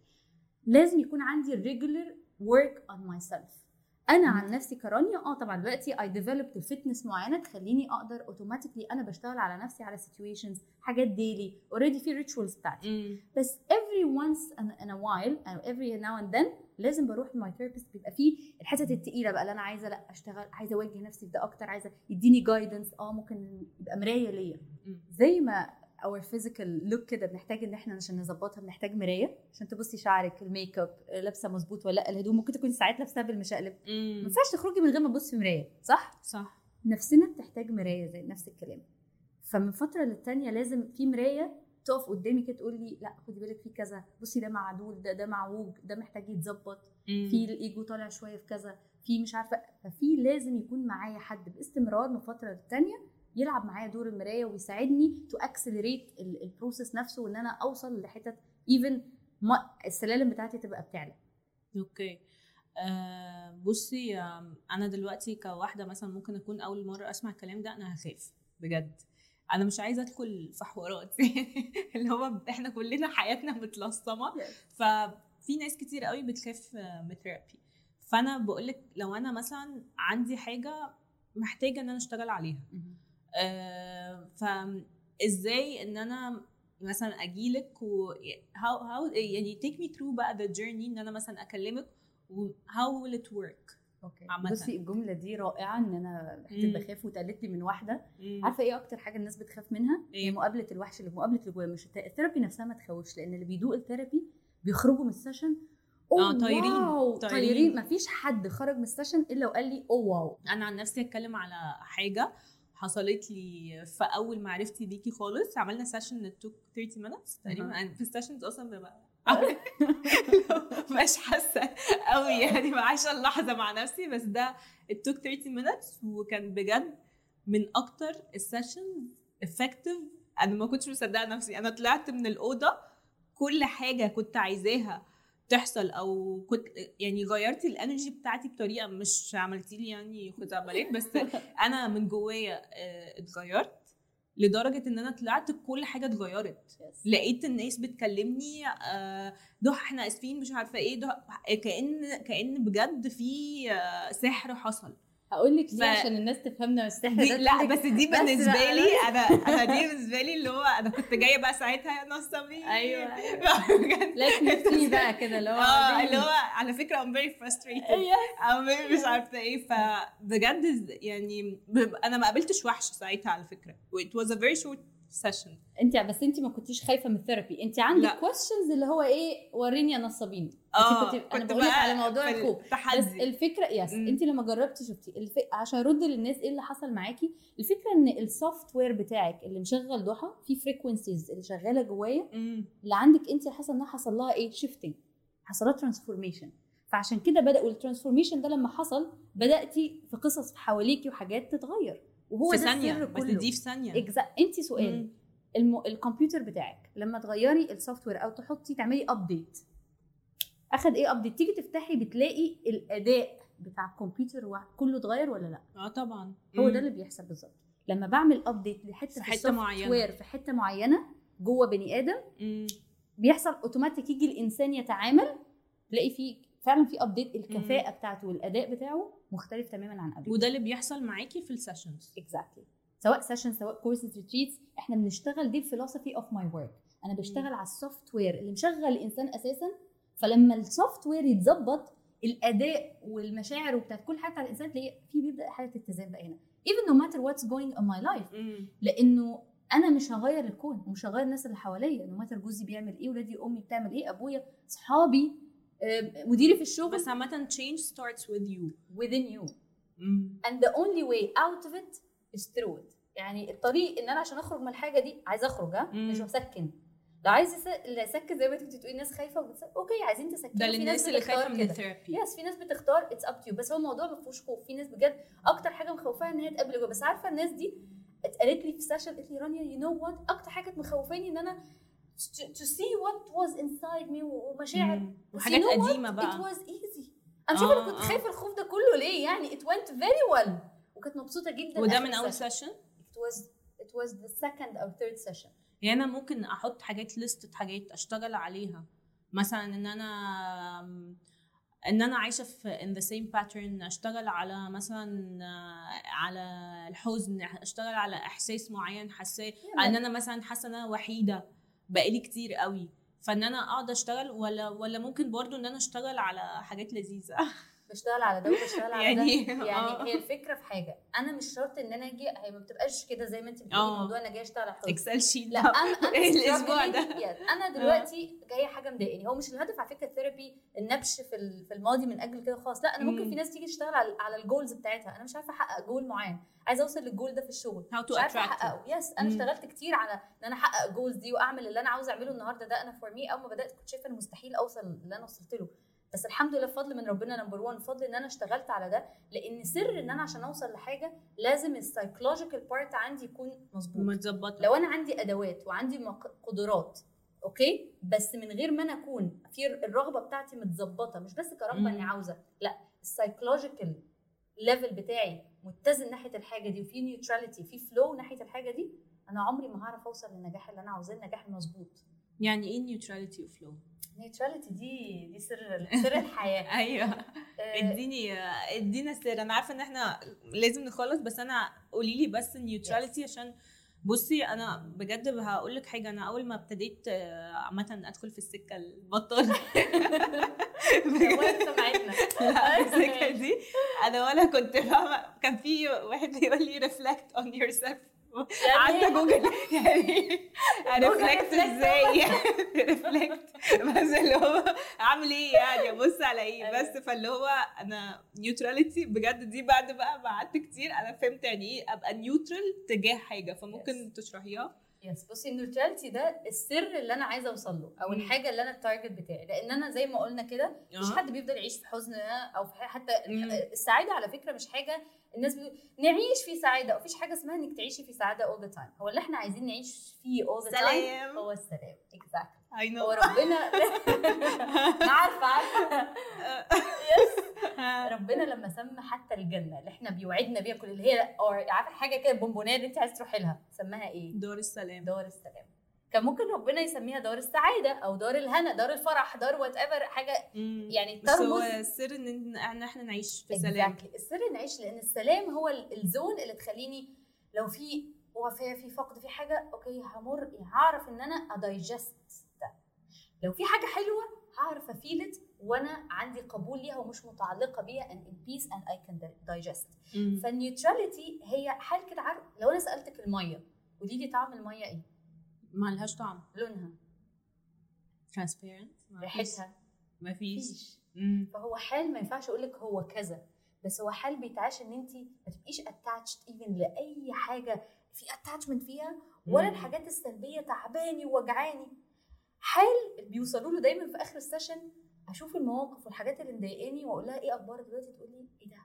لازم يكون عندي regular work on myself. أنا عن نفسي كرانيا آه طبعا دلوقتي I developed fitness معينة تخليني أقدر automatically أنا بشتغل على نفسي على situations حاجات daily already في rituals بتاعتي. مم. بس every once in, a while every now and then لازم بروح ل my therapist بيبقى فيه الحتت التقيلة بقى اللي أنا عايزة لأ أشتغل عايزة أوجه نفسي في ده أكتر عايزة يديني guidance آه ممكن يبقى مراية ليا. زي ما our physical look كده بنحتاج إن إحنا عشان نظبطها بنحتاج مراية. عشان تبصي شعرك ال make up لابسة مظبوط ولا لأ الهدوم ممكن تكون ساعات لابساها بالمشقلب. ما. ينفعش تخرجي من غير ما تبصي في مراية صح؟ صح. نفسنا بتحتاج مراية زي نفس الكلام. فمن فترة للتانية لازم في مراية تقف قدامي كده تقول لي لا خدي بالك في كذا بصي ده معدول ده ده معووج ده محتاج يتظبط. في الإيجو طالع شوية في كذا في مش عارفة ففي لازم يكون معايا حد باستمرار من فترة للتانية يلعب معايا دور المراية ويساعدني to accelerate ال process نفسه وإن أنا أوصل لحتت even السلالم بتاعتي تبقى بتعلى. okay. آه بصي أنا دلوقتي كواحدة مثلا ممكن أكون أول مرة أسمع الكلام ده أنا هخاف بجد. أنا مش عايزه ادخل في حوارات. اللي هو إحنا كلنا حياتنا متلصمه. ففي ناس كتير قوي بتخاف من ال therapy فانا بقول لك لو أنا مثلا عندي حاجة محتاجة إن أنا أشتغل عليها. آه فازاي إن أنا مثلا أجيلك و how, how يعني take me through بقى the journey إن أنا مثلا أكلمك و how will it work. okay عامة. بصي الجملة دي رائعة إن أنا حتة. بخاف واتقالت لي من واحدة مم. عارفة إيه أكتر حاجة الناس بتخاف منها إيه؟ هي مقابلة الوحش اللي مقابلة اللي جوايا مش ال therapy نفسها ما تخوفش لأن اللي بيدوق ال therapy بيخرجوا من ال session أوه طايرين، wow طايرين. مفيش حد خرج من ال session إلا وقال لي أوه wow أنا عن نفسي اتكلم على حاجة حصلت لي في أول معرفتي بيكي خالص عملنا session took 30 minutes تقريبا في ال sessions أصلا ببقى مش حاسة قوي يعني بعيش اللحظة مع نفسي بس ده ال took 30 minutes وكان بجد من أكتر ال sessions effective أنا ما كنتش مصدقة نفسي أنا طلعت من الأوضة كل حاجة كنت عايزاها تحصل أو كنت يعني غيرتي الانرجي بتاعتي بطريقة مش عملتي لي يعني خزعبلات بس أنا من جوايا آه، اتغيرت. لدرجة إن أنا طلعت كل حاجة اتغيرت. لقيت الناس بتكلمني آه، ضحى إحنا آسفين مش عارفة إيه ضحى كأن كأن بجد في آه، سحر حصل. هقول لك ف- ليه عشان الناس تفهمنا السحر دي ده لا بس دي بالنسبة لي أنا أنا دي بالنسبة لي اللي هو أنا كنت جاية بقى ساعتها يا نصابين أيوه بجد. لا تنسي بقى كده اللي هو آه اللي هو على فكرة I'm very frustrated. أيوه. أو مش عارفة إيه فبجد يعني أنا ما قابلتش وحش ساعتها على فكرة. It was a very short session انت بس انت ما كنتيش خايفة من ال therapy انت عندك لا. كويستشنز اللي هو إيه وريني يا نصابين آه كنت- بقولك بقى على موضوع الخوف. بس الفكرة yes مم. انت لما جربتي شفتي الف... عشان أرد للناس إيه اللي حصل معاكي الفكرة إن ال software بتاعك اللي مشغل ضحى في frequencies اللي شغالة جوايا. اللي عندك انت حصل إنها حصل لها إيه shifting حصل لها transformation فعشان كده بدأ وال transformation ده لما حصل بدأتي في قصص حواليكي وحاجات تتغير وهو في السر بس دي في exa- انت سؤال. الم... الكمبيوتر بتاعك لما تغيري ال software أو تحطي تعملي update أخد إيه update تيجي تفتحي بتلاقي الأداء بتاع الكمبيوتر كله اتغير ولا لأ آه طبعا هو مم. ده اللي بيحصل بالظبط لما بعمل update لحته في ال soft معينة. ware في حتة معينة جوه بني آدم مم. بيحصل اوتوماتيك يجي الإنسان يتعامل تلاقي فيه فعلا في update الكفاءة بتاعته والأداء بتاعه مختلف تماما عن قبل. وده اللي بيحصل معاكي في ال sessions exactly سواء session سواء courses retreats إحنا بنشتغل دي ال philosophy of my work أنا بشتغل على ال software اللي مشغل الإنسان أساسا فلما ال software يتظبط الأداء والمشاعر وبتاعت كل حاجة بتاع الإنسان تلاقي في بيبدأ حاله اتزان بقى هنا. Even no matter what's going on my life. لأنه أنا مش هغير الكون ومش هغير الناس اللي حواليا. no matter جوزي بيعمل إيه ولادي أمي بتعمل إيه أبويا اصحابي مديري في الشغل بس عامة change starts with you. within you. مم. and the only way out of it is through it. يعني الطريق إن أنا عشان أخرج من الحاجة دي عايزه أخرج ها. مش بسكن. لو عايز اسكن زي ما انت كنت بتقولي الناس خايفة وبتسكن. okay عايزين تسكنوا. ده في للناس اللي خايفة من. ال therapy yes في ناس بتختار it's up to بس هو الموضوع ما فيهوش خوف. في ناس بجد أكتر حاجة مخوفاها إن هي تقابل جوه بس عارفة الناس دي اتقالت لي في session قالت لي رانيا you know what أكتر حاجة كانت مخوفاني إن أنا to see what was inside me ومشاعر. وحاجات what? قديمة it بقى was easy. أنا آه، أنا كنت آه. خايفة الخوف ده كله ليه؟ يعني it went very well. وكانت مبسوطة جدا وده من أول session. session it was it was the second or third session. يعني أنا ممكن أحط حاجات لستة حاجات أشتغل عليها. مثلا إن أنا إن أنا عايشة في in the same pattern أشتغل على مثلا آه، على الحزن أشتغل على إحساس معين حاساه إن أنا مثلا حاسة إن أنا وحيدة. بقالي كتير قوي. فان أنا اقعد اشتغل ولا ولا ممكن برضو ان أنا اشتغل على حاجات لذيذة. بشتغل على ده وبشتغل على يعني- ده آه. يعني هي الفكرة في حاجة أنا مش شرط إن أنا أجي هي ما بتبقاش كده زي ما أنت بتقولي آه. موضوع أنا جاية أشتغل على excel sheet لا أنا أنا الأسبوع. ده. أنا دلوقتي جاية حاجة مضايقاني هو مش الهدف على فكرة ال therapy النبش في في الماضي من أجل كده خالص لا أنا ممكن مم. في ناس تيجي تشتغل على على ال goals بتاعتها أنا مش عارفة أحقق جول معين عايزة أوصل للجول ده في الشغل how to مش عارفة attract it. أحققه yes أنا. اشتغلت كتير على إن أنا أحقق goals دي وأعمل اللي أنا عاوزه أعمله النهارده ده أنا for me أول ما بدأت كنت شايفة ان مستحيل أوصل اللي أنا وصلت له بس الحمد لله بفضل من ربنا number 1 بفضل إن أنا اشتغلت على ده لأن سر إن أنا عشان أوصل لحاجة لازم ال psychological part عندي يكون مظبوط. لو أنا عندي أدوات وعندي قدرات okay؟ بس من غير ما أنا أكون في الرغبة بتاعتي متظبطة مش بس كرغبة إني. عاوزة لأ ال psychological level بتاعي متزن ناحية الحاجة دي وفي neutrality في flow ناحية الحاجة دي أنا عمري ما هعرف أوصل للنجاح اللي أنا عاوزاه النجاح المظبوط. يعني إيه neutrality و flow neutrality دي دي سر سر الحياة. أيوه. آه، اديني ادينا سر. أنا عارفة إن إحنا لازم نخلص بس أنا قولي لي بس ال neutrality عشان بصي أنا بجد هقول لك حاجة. أنا أول ما ابتديت آه، عامة أدخل في السكة البطال هو سمعتنا. السكة دي. أنا ولا كنت فاهمه كان في واحد بيقول لي reflect on yourself قعدت جوجل يعني reflect إزاي؟ reflect بس اللي هو اعمل إيه يعني؟ أبص على إيه؟ بس فاللي هو أنا neutrality بجد دي بعد بقى ما قعدت كتير. أنا فهمت يعني إيه أبقى neutral تجاه حاجة. فممكن تشرحيها؟ yes بصي ال neutrality ده السر اللي أنا عايزة أوصل له أو. الحاجة اللي أنا ال target بتاعي. لأن أنا زي ما قلنا كده مش. حد بيفضل يعيش في حزن أو في حتى. السعادة على فكرة مش حاجة الناس بتقول نعيش في سعادة مفيش حاجة اسمها إنك تعيشي في سعادة all the time. هو اللي إحنا عايزين نعيش فيه the time سلام. هو السلام. Exactly. I know ربنا عارفة عارفة. yes ربنا لما سمى حتى الجنة اللي إحنا بيوعدنا بيها كل اللي هي عارفة حاجة كده بونبونيه اللي أنت عايز تروحي لها سماها إيه؟ دور السلام. دار السلام. كان ممكن ربنا يسميها دار السعادة أو دار الهنا دار الفرح دار whatever حاجة. يعني بس هو السر إن إن إحنا نعيش في سلام Exactly. السر نعيش لأن السلام هو ال- ال zone اللي تخليني لو في وفاه في فقد في حاجة okay همر هعرف إن أنا أ digest ده لو في حاجة حلوة هعرف أ feel it وأنا عندي قبول ليها ومش متعلقة بيها in peace and I can digest مم. فال neutrality هي حال كده عارف لو أنا سألتك المية قولي لي طعم المية إيه ما لهاش طعم. لونها. transparent ريحتها. مفيش مم. فهو حال ما ينفعش أقول لك هو كذا بس هو حال بيتعاش إن انت ما تبقيش attached even لأي حاجة في attachment فيها ولا مم. الحاجات السلبية تعباني ووجعاني. حال بيوصلوا له دايما في آخر ال session أشوف المواقف والحاجات اللي مضايقاني واقول لها إيه أخبارك دلوقتي؟ تقول لي إيه ده؟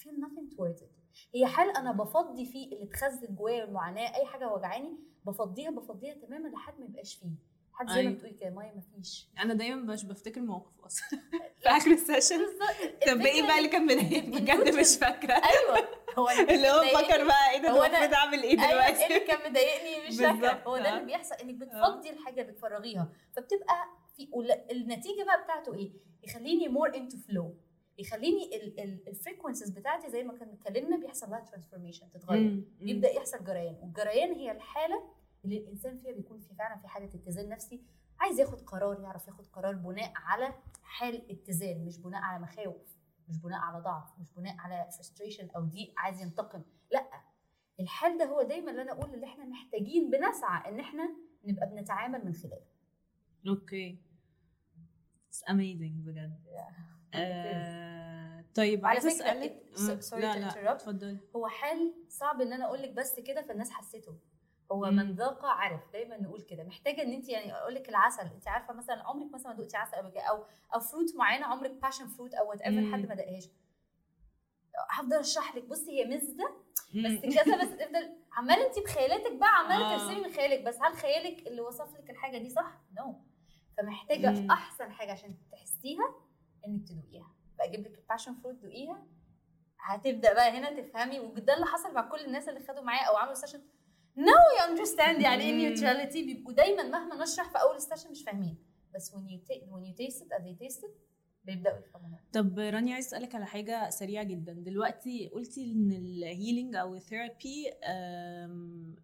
I feel nothing towards it. هي حال أنا بفضي فيه اللي اتخزن جوايا المعاناه أي حاجة وجعاني بفضيها بفضيها تماما لحد ما يبقاش فيه. حد زي ما أيوة. بتقولي كده مية مفيش. أنا دايما مش بفتكر موقف أصلا. في آخر السيشن. طب إيه بقى اللي كان مضايقك بجد مش فاكرة. أيوه. هو اللي هو بفكر بقى إيه ده المفروض أعمل إيه أيوه إيه دلوقتي؟ اللي كان مضايقني؟ مش فاكرة. هو ده آه. اللي بيحصل إنك بتفضي الحاجة اللي بتفرغيها. فبتبقى في النتيجة بقى بتاعته إيه؟ يخليني more into flow يخليني ال frequencies بتاعتي زي ما كنا اتكلمنا بيحصل لها transformation تتغير. بيبدا يحصل جريان والجريان هي الحالة اللي الإنسان فيها بيكون في فعلا في حالة اتزان نفسي عايز ياخد قرار يعرف ياخد قرار بناء على حال اتزان مش بناء على مخاوف مش بناء على ضعف مش بناء على frustration أو ضيق عايز ينتقم. لأ الحال ده هو دايما اللي أنا أقول اللي إحنا محتاجين بنسعى إن إحنا نبقى بنتعامل من خلاله. okay It's amazing بجد. آه، طيب عايزة اسالك sorry لا لا هو حال صعب إن أنا أقول لك بس كده فالناس حسيته هو. من ذاق عرف دايما نقول كده محتاجة إن أنت يعني أقول لك العسل أنت عارفة مثلا عمرك مثلا ما دقتي عسل قبل كده أو أو fruit معينة عمرك passion fruit أو whatever. حد ما دقهاش هفضل أشرح لك بصي هي مم. بس كذا بس تفضل عمالة أنت بخيالاتك بقى عمالة آه. ترسمي من خيالك بس هل خيالك اللي وصف لك الحاجة دي صح؟ no no. فمحتاجة. أحسن حاجة عشان تحسيها إنك تدوقيها. بجيب لك ال passion fruit دوقيها هتبدأ بقى هنا تفهمي وده اللي حصل مع كل الناس اللي خدوا معايا أو عملوا session now you understand يعني إيه. neutrality بيبقوا دايما مهما نشرح في أول ال session مش فاهمين. بس when you ta- when you taste it as they taste it بيبدأوا يفهموها. طب رانيا عايز أسألك على حاجة سريعة جدا. دلوقتي قلتي إن ال healing أو ال therapy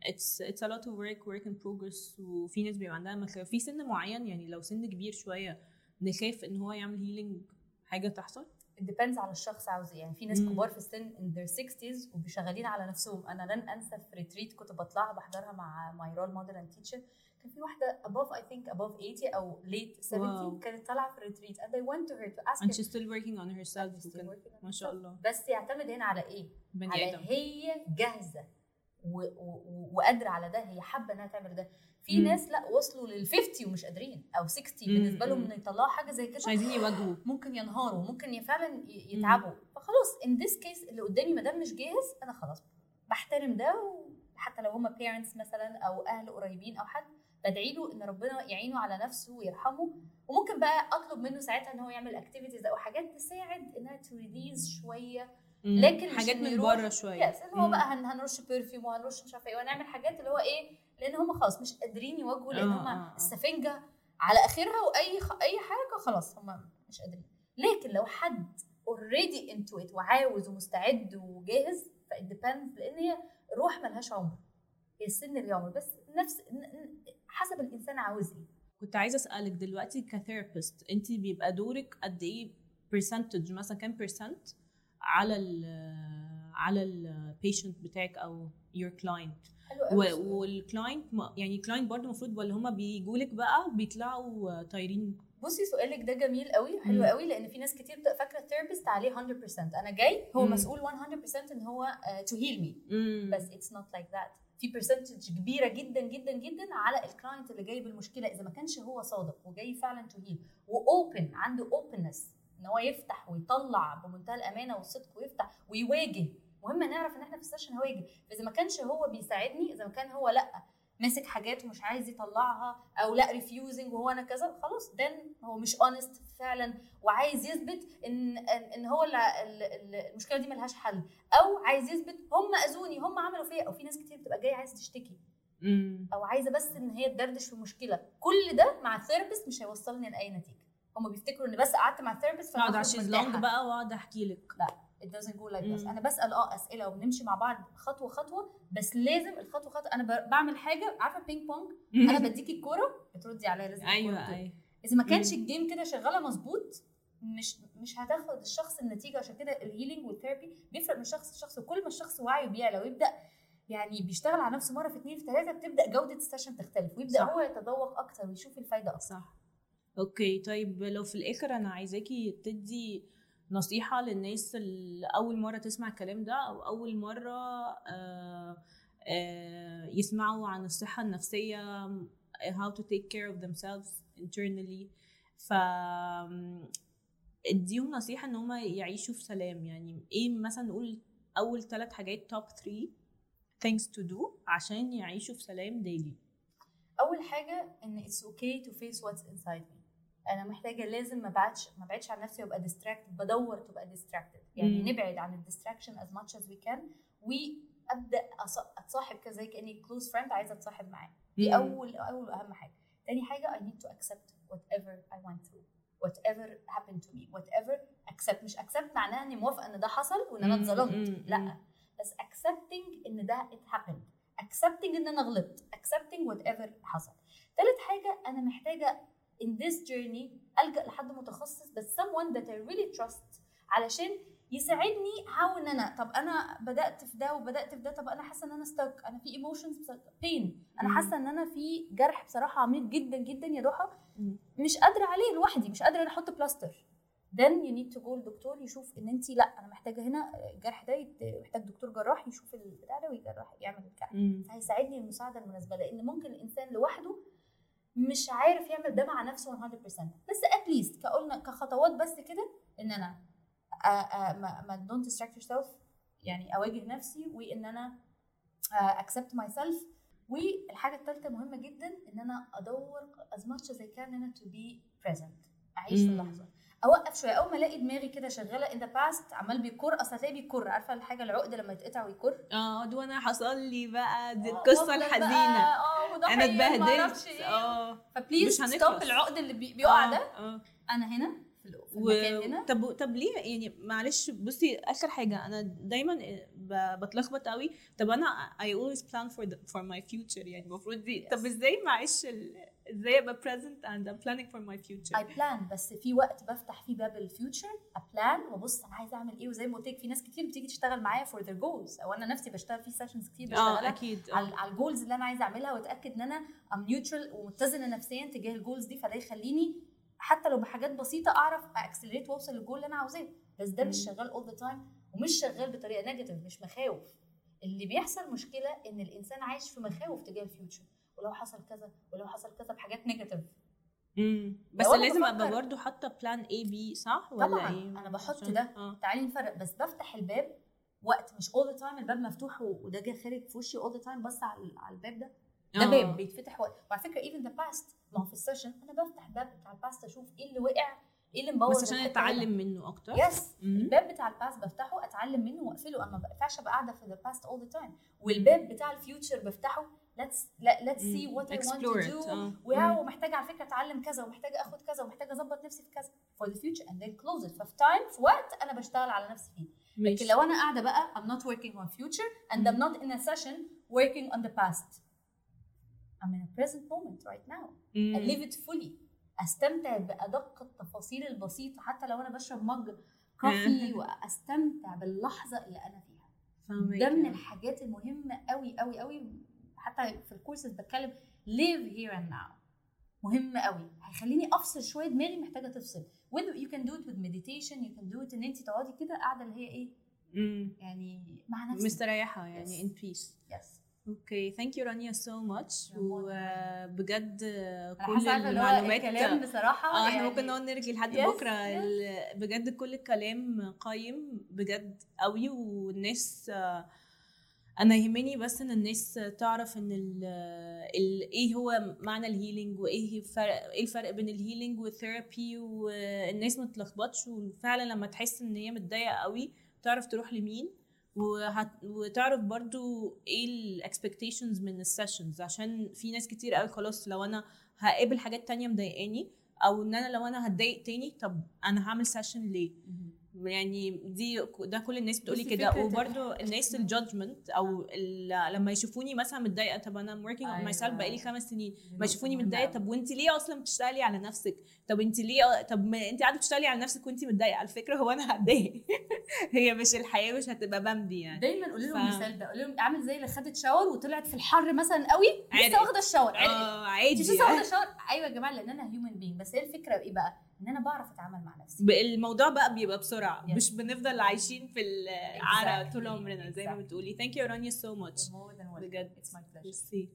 it's it's a lot of work work in progress وفي ناس بيبقى عندها في سن معين يعني لو سن كبير شوية نخاف إن هو يعمل healing حاجة تحصل depends على الشخص عاوز إيه يعني في ناس مم. كبار في السن in their 60s وشغالين على نفسهم أنا لن أنسى في retreat كنت بطلعها بحضرها مع my role model and teacher كان في واحدة above I think above 80 أو late 70 Wow. كانت طالعة في retreat and I went to her to ask and she's still working on herself still working on ما شاء. الله بس يعتمد هنا على إيه؟ بني على آدم هي جاهزة وقادرة على ده هي حابة إنها تعمل ده في مم. ناس لأ وصلوا لل 50 ومش قادرين أو 60 مم. بالنسبة لهم. إنه يطلعوا حاجة زي كده مش عايزين يواجهوا ممكن ينهاروا ممكن فعلا يتعبوا فخلاص in this case اللي قدامي ما دام مش جاهز أنا خلاص بحترم ده وحتى لو هما parents مثلا أو أهل قريبين أو حد بدعي له إن ربنا يعينه على نفسه ويرحمه وممكن بقى أطلب منه ساعتها إن هو يعمل activities أو حاجات تساعد إنها ت release شوية. لكن حاجات من بره شوية. yes اللي هو. بقى هن هنرش perfume وهنرش مش عارفة إيه وهنعمل حاجات اللي هو إيه لأن هم خلاص مش قادرين يواجهوا لأن آه، هم آه، آه. السفنجة على آخرها وأي خ... أي حاجة خلاص هم مش قادرين. لكن لو حد already into it وعاوز ومستعد وجاهز ف it depends لأن هي الروح ملهاش عمر. هي السن اللي عمر بس نفس حسب الإنسان عاوز إيه. كنت عايزة أسألك دلوقتي ك therapist انت بيبقى دورك قد إيه percentage مثلا كام percent على ال على ال patient بتاعك أو your client وال client يعني client برضه المفروض ولا هما بيجوا لك بقى بيطلعوا طايرين؟ بصي سؤالك ده جميل قوي حلو. قوي لأن في ناس كتير بتبقى فاكرة ال therapist عليه 100% أنا جاي هو مم. مسؤول 100% إن هو to heal me. بس it's not like that في percentage كبيرة جدا جدا جدا على ال client اللي جاي بالمشكلة إذا ما كانش هو صادق وجاي فعلا to heal و open عنده openness إن هو يفتح ويطلع بمنتهى الأمانة والصدق ويفتح ويواجه. مهم نعرف إن إحنا في ال session هواجه. فإذا ما كانش هو بيساعدني إذا ما كان هو لأ ماسك حاجات ومش عايز يطلعها أو لأ refusing وهو أنا كذا خلاص then هو مش honest فعلا وعايز يثبت إن إن إن هو ال- ال- ال- المشكلة دي ملهاش حل. أو عايز يثبت هم أذوني هم عملوا فيا أو في ناس كتير بتبقى جاية عايزة تشتكي. أو عايزة بس إن هي تدردش في مشكلة. كل ده مع ال therapist مش هيوصلني لأي نتيجة. هم بيفتكروا إن بس قعدت مع ال therapist اقعد على فانا الشيزلونج بقى وأقعد أحكي لك. it doesn't go like this. أنا بسأل آه أسئلة وبنمشي مع بعض خطوة خطوة بس لازم الخطوة خطوة. أنا بعمل حاجة عارفة بينج بونج أنا بديكي الكورة بتردي عليا لازم أيوه. أيوه. إذا ما كانش. ال game كده شغالة مظبوط مش مش هتاخد الشخص النتيجة. عشان كده ال healing وال therapy بيفرق من شخص لشخص. وكل ما الشخص وعيه بيعلى ويبدا يعني بيشتغل على نفسه مرة في اثنين في ثلاثة بتبدأ جودة ال session تختلف ويبدأ صح. هو يتذوق أكتر ويشوف الفايدة أكتر. صح. okay طيب لو في الآخر أنا عايزاكي تدي نصيحة للناس اللي أول مرة تسمع الكلام ده أو أول مرة آه، آه، يسمعوا عن الصحة النفسية how to take care of themselves internally. ف اديهم نصيحة إن هم يعيشوا في سلام. يعني إيه مثلا نقول أول ثلاث حاجات top 3 things to do عشان يعيشوا في سلام daily أول حاجة إن it's okay to face what's inside me أنا محتاجة لازم ما بعدش ما بعدش عن نفسي وأبقى distracted. بدور تبقى distracted. يعني مم. نبعد عن الديستراكشن as much as we can. وأبدأ أتصاحب زي كاني close friend عايزة أتصاحب معاه. دي. اول أول وأهم حاجة. تاني حاجة I need to accept whatever I went through. Whatever happened to me. Whatever accept مش accept معناها إني موافقة إن ده حصل وإن أنا اتظلمت. لأ. بس accepting إن ده it happened accepting إن أنا غلطت. accepting whatever حصل. تالت حاجة أنا محتاجة in this journey ألجأ لحد متخصص بس someone that I really trust علشان يساعدني how إن أنا طب أنا بدأت في ده وبدأت في ده طب أنا حاسة إن أنا ستك أنا في ايموشنز بين أنا. حاسة إن أنا في جرح بصراحة عميق جدا جدا يا ضحى. مش قادرة عليه لوحدي مش قادرة أحط بلاستر then you need to go لدكتور يشوف إن انت لأ أنا محتاجة هنا الجرح ده محتاج دكتور جراح يشوف البتاع ده ويجرح يعمل الجرح مم. هيساعدني المساعدة المناسبة لأن ممكن الإنسان لوحده مش عارف يعمل ده مع نفسه 100% بس at least كقلنا كخطوات بس كده إن أنا ما ما don't distract yourself يعني أواجه نفسي وإن أنا accept myself والحاجة الثالثه مهمة جدا إن أنا أدور much as I can إن أنا to be present أعيش في. اللحظة. أوقف شوية. أول ما ألاقي دماغي كده شغالة in the past عمال بيكر أصل هتلاقي بيكر. عارفة الحاجة العقد لما يتقطع ويكر؟ آه ده أنا حصل لي بقى. دي آه، القصة الحزينة. آه أنا حقيقي، اتبهدلت. إيه. آه. ف please stop. العقد اللي بي- بيقع آه، ده. آه. أنا هنا و... هنا. طب طب ليه؟ يعني معلش بصي آخر حاجة أنا دايما ب... بتلخبط قوي. طب أنا I always plan for the, for my future يعني. المفروض دي Yes. طب إزاي معيش ال... إزاي ابقى present and I'm planning for my future. I plan بس في وقت بفتح فيه باب ال future ا plan وابص أنا عايزة أعمل إيه وزي ما قلت لك في ناس كتير بتيجي تشتغل معايا for their goals أو أنا نفسي بشتغل في sessions كتير آه بشتغلها أكيد. على آه. على ال goals اللي أنا عايزة أعملها وأتأكد إن أنا I'm neutral ومتزنة نفسيا تجاه ال goals دي فده يخليني حتى لو بحاجات بسيطة أعرف accelerate وأوصل للجول اللي أنا عاوزاه. بس ده مش. شغال all the time ومش شغال بطريقة negative مش مخاوف. اللي بيحصل مشكلة إن الإنسان عايش في مخاوف تجاه ال future ولو حصل كذا ولو حصل كذا بحاجات negative امم بس لازم أبقى برضو حاطة plan A B صح؟ ولا طبعاً، إيه؟ أنا بحط عشان- ده. آه. تعالي نفرق. بس بفتح الباب وقت مش all the time الباب مفتوح وده جاي خارج في وشي all the time بص على الباب ده. ده آه. باب بيتفتح وقت. وعلى فكرة even the past ما هو في ال session أنا بفتح الباب بتاع ال past أشوف إيه اللي وقع إيه اللي مبوظ بس عشان الحتة هنا؟ اتعلم منه أكتر. yes مم. الباب بتاع ال past بفتحه أتعلم منه وأقفله. أنا ما ينفعش أبقى قاعدة في the past all the time والباب بتاع ال future بفتحه let's let, let's see what I want to do. آه. و yeah مم. ومحتاجة على فكرة أتعلم كذا ومحتاجة أخد كذا ومحتاجة أظبط نفسي في كذا. For the future and then close it. ففي time في وقت أنا بشتغل على نفسي فيه. لكن لو أنا قاعدة بقى I'm not working on future and I'm not in a session working on the past. I'm in a present moment right now. And live it fully. أستمتع بأدق التفاصيل البسيطة. حتى لو أنا بشرب mug coffee وأستمتع باللحظة اللي أنا فيها. ده من الحاجات المهمة قوي قوي قوي حتى في الكورسز بتكلم live here and now. مهم قوي. هيخليني أفصل شوية دماغي محتاجة تفصل. With you can do it with meditation you can do it إن انت تقعدي كده قاعدة اللي هي إيه؟ مم. يعني مع نفسك. مستريحة يعني in peace. yes okay thank you رانيا so much وبجد كل المعلومات الكلام بصراحة آه إحنا يعني ممكن نقعد نرغي لحد Yes, بكرة. yes. بجد كل الكلام قيم بجد قوي والناس آه، أنا يهمني بس إن الناس تعرف إن ال ال إيه هو معنى ال healing وإيه الفرق إيه الفرق بين ال healing وال therapy والناس ما تتلخبطش وفعلا لما تحس إن هي متضايقة قوي تعرف تروح لمين وهت... وتعرف برضو إيه ال expectations من ال sessions عشان في ناس كتير قوي خلاص لو أنا هقابل حاجات تانية مضايقاني أو إن أنا لو أنا هتضايق تاني طب أنا هعمل session ليه؟ يعني دي ده كل الناس بتقولي كده. وبرده الناس ال judgment أو لما يشوفوني مثلا متضايقة طب أنا working on أيوة. myself بقالي خمس سنين. ما يشوفوني متضايقة طب وانت ليه أصلا بتشتغلي على نفسك؟ طب انت ليه طب ما انت قاعدة بتشتغلي على نفسك وانت متضايقة. على فكرة هو أنا هتضايق. هي مش الحياة مش هتبقى بمبي يعني. دايما قولي لهم ف- المثال ده. قولي لهم عامل زي اللي خدت shower وطلعت في الحر مثلا قوي. لسه واخدة ال shower عرقت آه عادي لسه واخدة ال shower أيوه يا جماعة لأن أنا human being بس هي الفكرة؟ بايه بقى؟ إن أنا بعرف أتعامل مع نفسي الموضوع بقى بيبقى بسرعة Yes. مش بنفضل عايشين في العرق Exactly. طول عمرنا زي ما Exactly. بتقولي thank you رانيا so much. بجد my pleasure. ميرسي